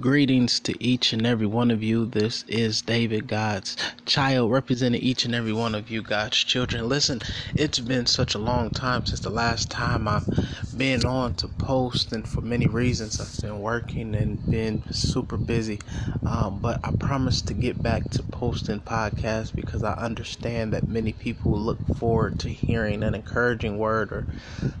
Greetings to each and every one of you. This is David, God's child, representing each and every one of you, God's children. Listen, it's been such a long time since the last time I've been on to post, and for many reasons, I've been working and been super busy. Um, but I promise to get back to posting podcasts because I understand that many people look forward to hearing an encouraging word or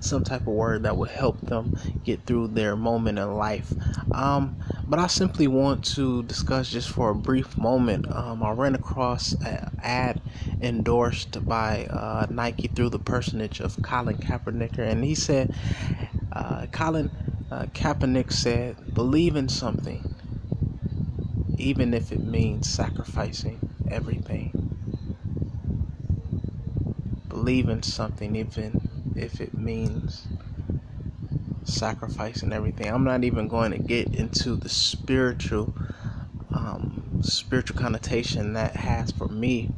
some type of word that will help them get through their moment in life. Um, but I simply want to discuss just for a brief moment. Um, I ran across an ad endorsed by uh, Nike through the personage of Colin Kaepernick, and he said, uh, Colin uh, Kaepernick said, believe in something, even if it means sacrificing everything. Believe in something, even if it means sacrifice and everything. I'm not even going to get into the spiritual um, spiritual connotation that has for me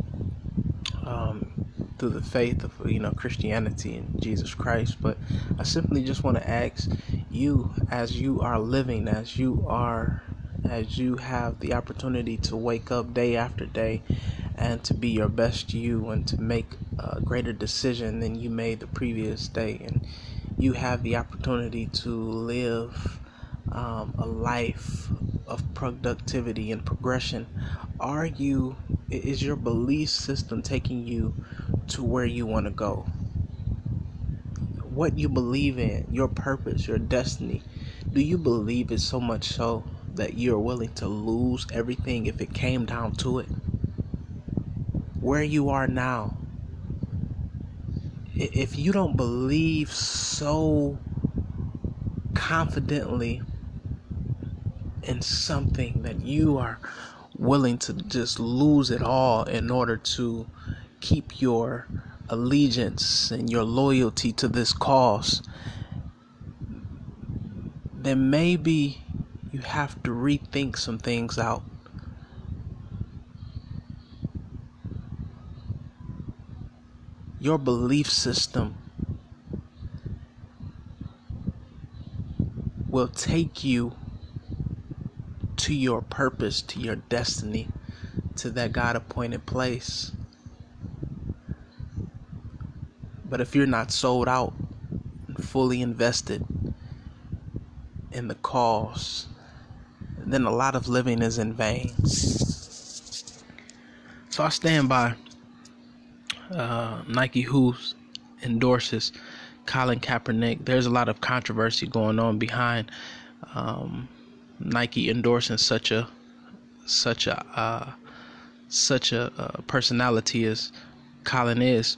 um, through the faith of you know Christianity and Jesus Christ. But I simply just want to ask you, as you are living, as you are, as you have the opportunity to wake up day after day and to be your best you and to make a greater decision than you made the previous day and you have the opportunity to live um, a life of productivity and progression, are you, is your belief system taking you to where you want to go? What you believe in, your purpose, your destiny, do you believe it so much so that you're willing to lose everything if it came down to it? Where you are now, if you don't believe so confidently in something that you are willing to just lose it all in order to keep your allegiance and your loyalty to this cause, then maybe you have to rethink some things out. Your belief system will take you to your purpose, to your destiny, to that God appointed place. But if you're not sold out and fully invested in the cause, then a lot of living is in vain. So I stand by uh, Nike who endorses Colin Kaepernick. There's a lot of controversy going on behind um, Nike endorsing such a such a uh, such a uh, personality as Colin is.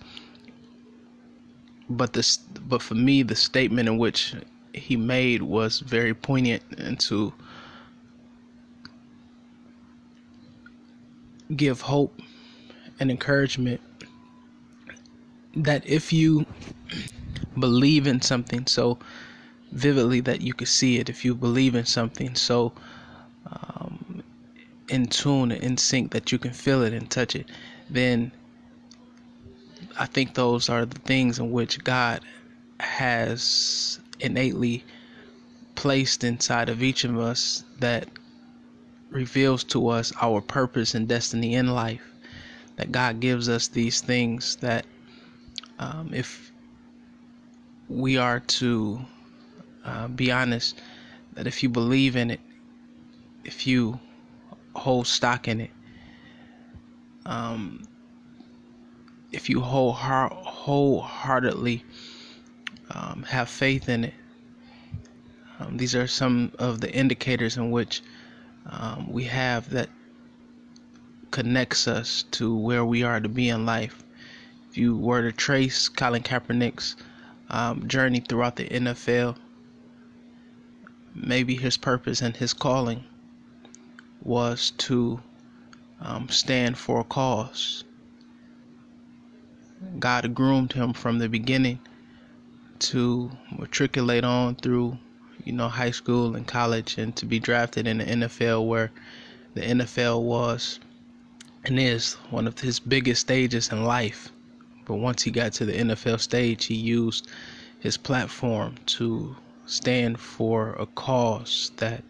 But this, but for me, the statement in which he made was very poignant and to give hope and encouragement that if you believe in something so vividly that you could see it, if you believe in something so um, in tune and in sync that you can feel it and touch it, then I think those are the things in which God has innately placed inside of each of us that reveals to us our purpose and destiny in life. That God gives us these things that um, if we are to uh, be honest, that if you believe in it, if you hold stock in it, um, if you whole heart, wholeheartedly um, have faith in it, um, these are some of the indicators in which um, we have that connects us to where we are to be in life you were to trace Colin Kaepernick's um, journey throughout the NFL, maybe his purpose and his calling was to um, stand for a cause. God groomed him from the beginning to matriculate on through, you know, high school and college and to be drafted in the NFL where the NFL was and is one of his biggest stages in life. But once he got to the NFL stage, he used his platform to stand for a cause that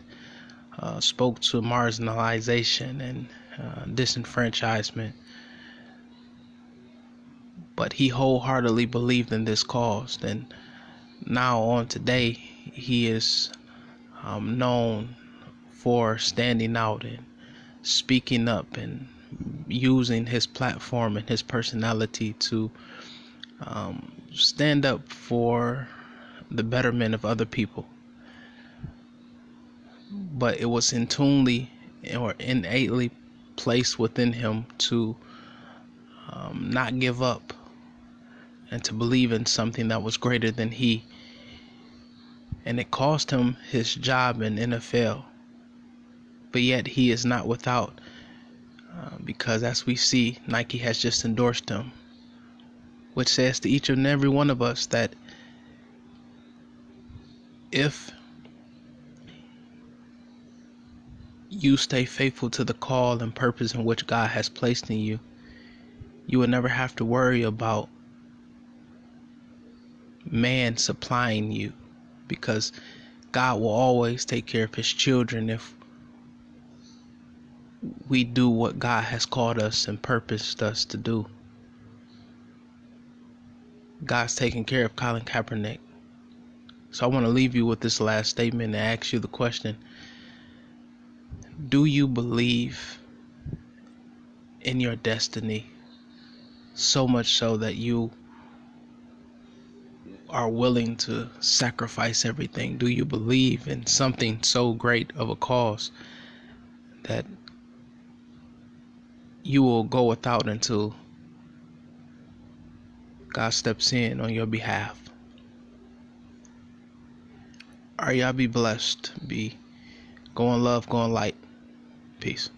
uh, spoke to marginalization and uh, disenfranchisement. But he wholeheartedly believed in this cause. And now, on today, he is um, known for standing out and speaking up and using his platform and his personality to um, stand up for the betterment of other people. But it was intunely or innately placed within him to um, not give up and to believe in something that was greater than he. And it cost him his job in NFL. But yet he is not without uh, because as we see, Nike has just endorsed him, which says to each and every one of us that if you stay faithful to the call and purpose in which God has placed in you, you will never have to worry about man supplying you because God will always take care of his children if we do what God has called us and purposed us to do. God's taking care of Colin Kaepernick. So I want to leave you with this last statement and ask you the question Do you believe in your destiny so much so that you are willing to sacrifice everything? Do you believe in something so great of a cause that you will go without until God steps in on your behalf. All right, y'all be blessed. Be going love, going light. Peace.